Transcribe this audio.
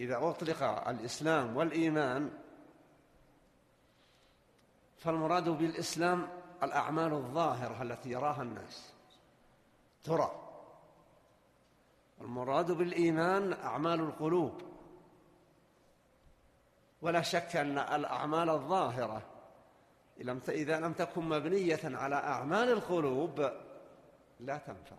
إذا أطلق الإسلام والإيمان فالمراد بالإسلام الأعمال الظاهرة التي يراها الناس ترى. المراد بالإيمان أعمال القلوب. ولا شك أن الأعمال الظاهرة إذا لم تكن مبنية على أعمال القلوب لا تنفع.